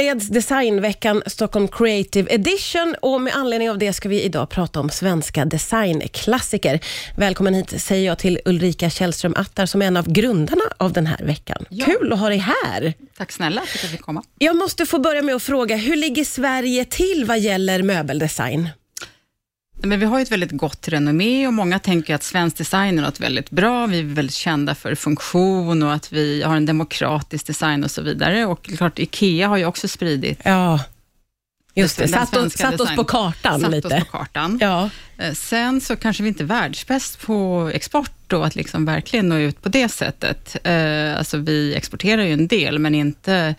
inleds designveckan Stockholm Creative Edition och med anledning av det ska vi idag prata om svenska designklassiker. Välkommen hit säger jag till Ulrika Källström Attar som är en av grundarna av den här veckan. Ja. Kul att ha dig här. Tack snälla för att jag fick komma. Jag måste få börja med att fråga, hur ligger Sverige till vad gäller möbeldesign? Men vi har ju ett väldigt gott renommé och många tänker att svensk design är något väldigt bra. Vi är väldigt kända för funktion och att vi har en demokratisk design och så vidare. Och klart, IKEA har ju också spridit Ja, just det. Satt, oss, satt oss på kartan satt lite. oss på kartan. Ja. Eh, Sen så kanske vi inte är världsbäst på export och att liksom verkligen nå ut på det sättet. Eh, Alltså vi exporterar ju en del, men inte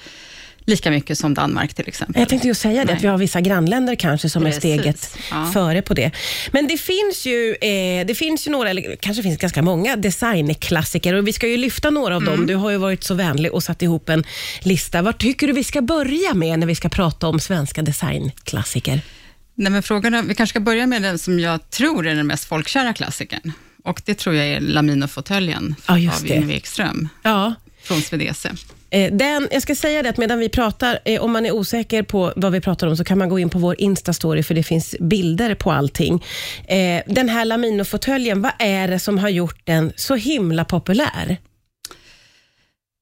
lika mycket som Danmark till exempel. Jag tänkte ju säga det, Nej. att vi har vissa grannländer kanske som Precis. är steget Ja. före på det. Men det finns ju, eh, det finns ju några, eller kanske finns ganska många designklassiker och vi ska ju lyfta några av Mm. dem. Du har ju varit så vänlig och satt ihop en lista. Vad tycker du vi ska börja med när vi ska prata om svenska designklassiker? Nej, men frågan är, vi kanske ska börja med den som jag tror är den mest folkkära klassikern. Och det tror jag är Lamino-fåtöljen Ja, av. Yngve Ekström Ja. Från Swedese. Eh, Den, jag ska säga det att medan vi pratar, eh, om man är osäker på vad vi pratar om, så kan man gå in på vår Insta-story, för det finns bilder på allting. Eh, den här Lamino-fåtöljen, vad är det som har gjort den så himla populär?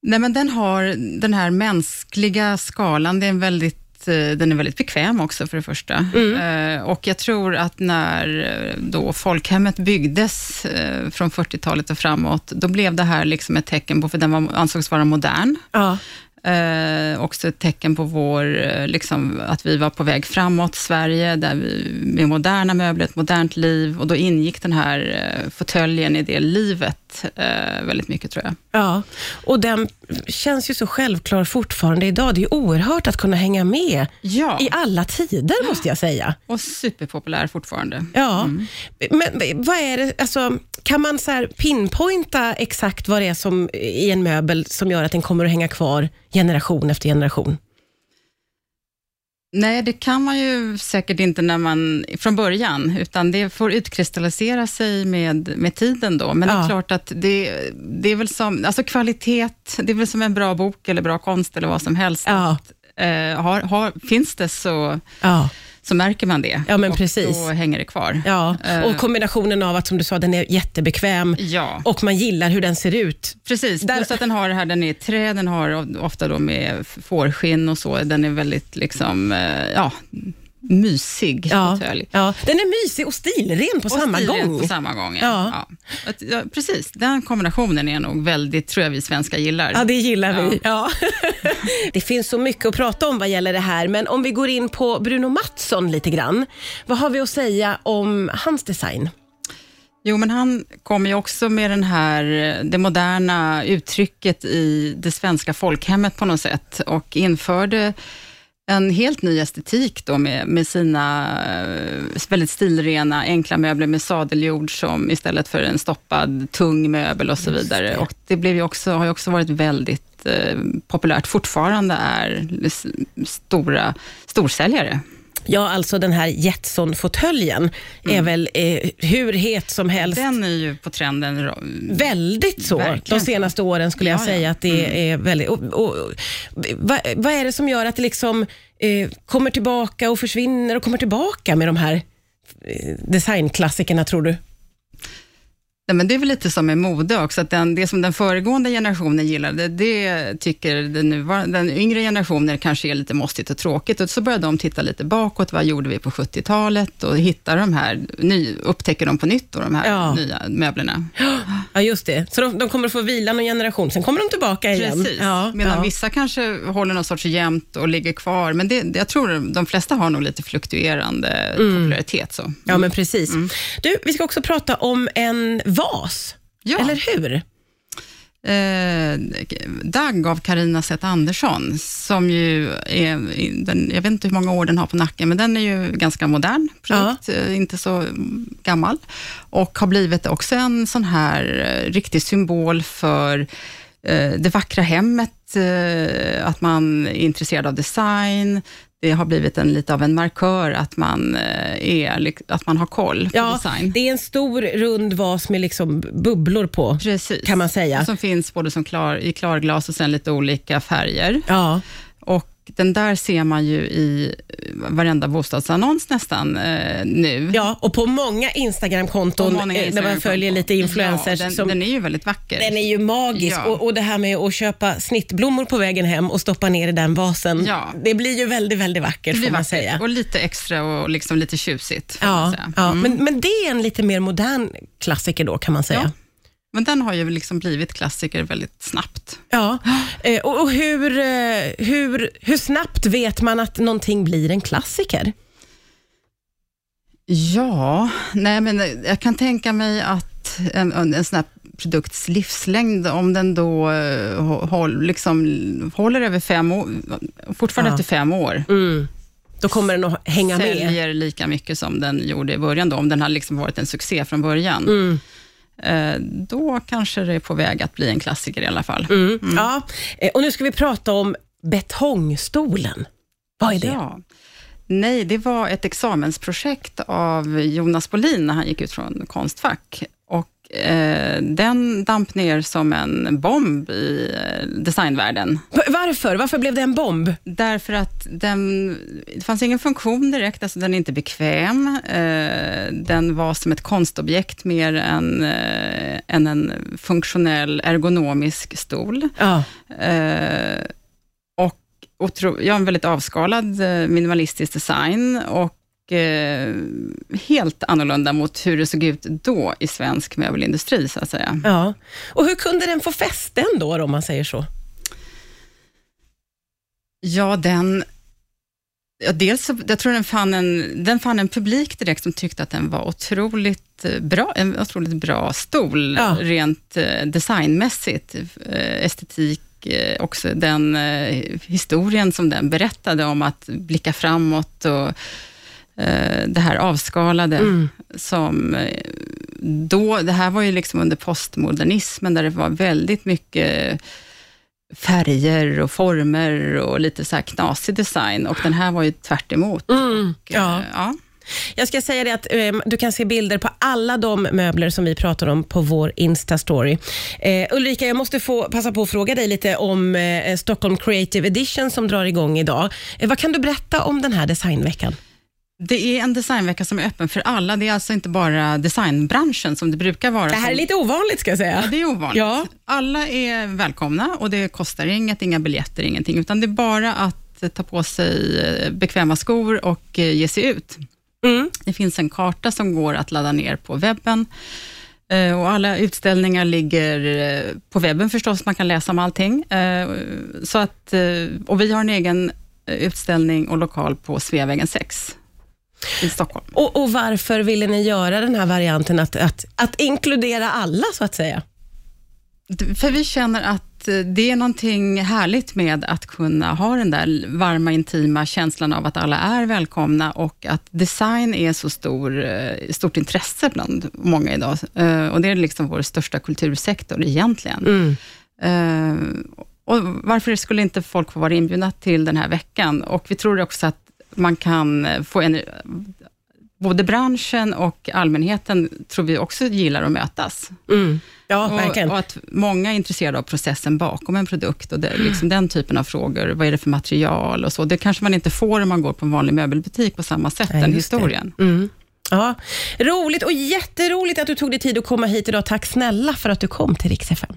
Nej, men den har den här mänskliga skalan, det är en väldigt eh, den är väldigt bekväm också för det första. Eh, och jag tror att när eh, då folkhemmet byggdes från 40-talet och framåt, då blev det här liksom ett tecken på, för den var, ansågs vara modern, Ja. Eh, också ett tecken på vår, liksom, att vi var på väg framåt, Sverige, där vi, med moderna möbler, ett modernt liv. Och då ingick den här eh, fåtöljen i det livet eh, väldigt mycket, tror jag. Ja, och den känns ju så självklar fortfarande idag. Det är oerhört att kunna hänga med Ja, i alla tider, måste jag säga. och superpopulär fortfarande. Ja, men vad är det, alltså, kan man så pinpointa exakt vad det är som, i en möbel som gör att den kommer att hänga kvar generation efter generation? Nej, det kan man ju säkert inte när man, från början, utan det får utkristallisera sig med, med tiden då. Men det Ja. är klart att det, det är väl som, alltså kvalitet, det är väl som en bra bok eller bra konst eller vad som helst. Ja, Eh, har, har, finns det så, ja, så märker man det. Ja, men och precis. då hänger det kvar. ja. Eh. Och kombinationen av att, som du sa, den är jättebekväm Ja, och man gillar hur den ser ut. precis. Där- Plus att den har det här, den är i trä, den har ofta då med fårskinn och så. Den är väldigt liksom, eh, ja, mysig Ja, fåtölj. ja. Den är mysig och stilren på Och samma stilren gång. På samma gång, Ja. ja. Ja. Precis, den kombinationen är nog väldigt, tror jag vi svenskar gillar. Ja, det gillar vi. Ja. det finns så mycket att prata om vad gäller det här, men om vi går in på Bruno Mattsson lite grann. Vad har vi att säga om hans design? Jo, men han kommer ju också med den här, det moderna uttrycket i det svenska folkhemmet på något sätt och införde en helt ny estetik då med, med sina eh, väldigt stilrena, enkla möbler med sadeljord som istället för en stoppad, tung möbel och så vidare. det. Och det blev ju också, har ju också varit väldigt eh, populärt, fortfarande är stora storsäljare. Ja, alltså den här Jetson-fåtöljen är väl eh, hur het som helst. Den är ju på trenden. Väldigt så, Verkligen de senaste åren skulle jag Ja, ja. säga att det är väldigt... Och, och, vad, vad är det som gör att det liksom eh, kommer tillbaka och försvinner och kommer tillbaka med de här eh, designklassikerna, tror du? Nej, men det är väl lite som med mode också, att den, det som den föregående generationen gillade, det tycker den, nuvarande, den yngre generationen kanske är lite måstigt och tråkigt, och så börjar de titta lite bakåt, vad gjorde vi på 70-talet, och hittar de här, ny, upptäcker de på nytt då, de här Ja. nya möblerna. Ja, just det. Så de, de kommer att få vila någon generation, sen kommer de tillbaka igen. Precis, Ja, medan ja. vissa kanske håller någon sorts jämnt och ligger kvar, men det, jag tror de flesta har nog lite fluktuerande popularitet. Så. Ja, men precis. Mm. Du, vi ska också prata om en vas, Ja. eller hur? Eh, Dagg av Karina Zet Andersson, som ju är, den, jag vet inte hur många år den har på nacken, men den är ju ganska modern produkt, eh, inte så mm, gammal. Och har blivit också en sån här eh, riktig symbol för eh, det vackra hemmet, eh, att man är intresserad av design. Det har blivit en, lite av en markör att man, eh, är, att man har koll på Ja, design. det är en stor rund vas med liksom bubblor på, Precis. kan man säga. Som finns både som klar, i klarglas och sen lite olika färger. Ja, Och den där ser man ju i varenda bostadsannons nästan eh, nu. Ja, och på många Instagramkonton många eh, där man följer lite influencers. Ja, den, som, den är ju väldigt vacker. den är ju magisk. Ja. Och, och det här med att köpa snittblommor på vägen hem och stoppa ner i den vasen. Ja. Det blir ju väldigt, väldigt vackert får man vackert säga. och lite extra och liksom lite tjusigt. Ja, säga. ja. Mm. Men, men det är en lite mer modern klassiker då kan man säga. Ja. Men den har ju liksom blivit klassiker väldigt snabbt. Ja, eh, och, och hur, eh, hur, hur snabbt vet man att någonting blir en klassiker? Ja, nej men jag kan tänka mig att en, en sån här produkts livslängd, om den då eh, håll, liksom, håller över fem år, fortfarande Ja. efter fem år, Då kommer den att hänga med. säljer lika mycket som den gjorde i början, då, om den har liksom varit en succé från början, Mm. Eh, då kanske det är på väg att bli en klassiker i alla fall. Mm. Ja. Eh, Och nu ska vi prata om betongstolen. Vad är det? Ja. Nej, det var ett examensprojekt av Jonas Bolin när han gick ut från Konstfack. Och, eh, den damp ner som en bomb i eh, designvärlden. Varför? Varför blev det en bomb? Därför att den, det fanns ingen funktion direkt, alltså den är inte bekväm. Eh, den var som ett konstobjekt mer än, eh, än en funktionell ergonomisk stol. Ja. Och jag har en väldigt avskalad minimalistisk design och eh, helt annorlunda mot hur det såg ut då i svensk möbelindustri, så att säga. ja. Och hur kunde den få fäste ändå, då, om man säger så? Ja, den... Ja, dels jag tror den fann, en, den fann en publik direkt som tyckte att den var otroligt eh, bra, en otroligt bra stol, Ja. rent eh, designmässigt, estetik, också den historien som den berättade om att blicka framåt och det här avskalade Mm. som eh, då, det här var ju liksom under postmodernismen, där det var väldigt mycket färger och former och lite så här knasig design och den här var ju tvärt emot. Mm. Och, Ja. eh, ja. Jag ska säga det att eh, du kan se bilder på alla de möbler som vi pratar om på vår Insta-story. Eh, Ulrika, jag måste få passa på att fråga dig lite om eh, Stockholm Creative Edition som drar igång idag. Eh, vad kan du berätta om den här designveckan? Det är en designvecka som är öppen för alla. Det är alltså inte bara designbranschen som det brukar vara. Det här är lite ovanligt ska jag säga. Ja, det är ovanligt. Ja. Alla är välkomna och det kostar inget, inga biljetter, ingenting, utan det är bara att ta på sig eh, bekväma skor och eh, ge sig ut. Mm. Det finns en karta som går att ladda ner på webben. Eh, Och alla utställningar ligger på webben förstås, man kan läsa om allting. Så att, och vi har en egen utställning och lokal på Sveavägen 6 i Stockholm. Och, och varför ville ni göra den här varianten att, att, att inkludera alla så att säga? För vi känner att eh, det är någonting härligt med att kunna ha den där varma, intima känslan av att alla är välkomna och att design är så stor, eh, stort intresse bland många idag. Eh, Och det är liksom vår största kultursektor egentligen. Mm. Eh, och varför skulle inte folk få vara inbjudna till den här veckan? Och vi tror också att man kan få en... Både branschen och allmänheten tror vi också gillar att mötas. Mm. Ja, verkligen. Och, att många är intresserade av processen bakom en produkt och det, liksom den typen av frågor. Vad är det för material och så. Det kanske man inte får om man går på en vanlig möbelbutik på samma sätt, Nej, den historien. Mm. Ja, roligt och jätteroligt att du tog dig tid att komma hit idag. Tack snälla för att du kom till Rix FM.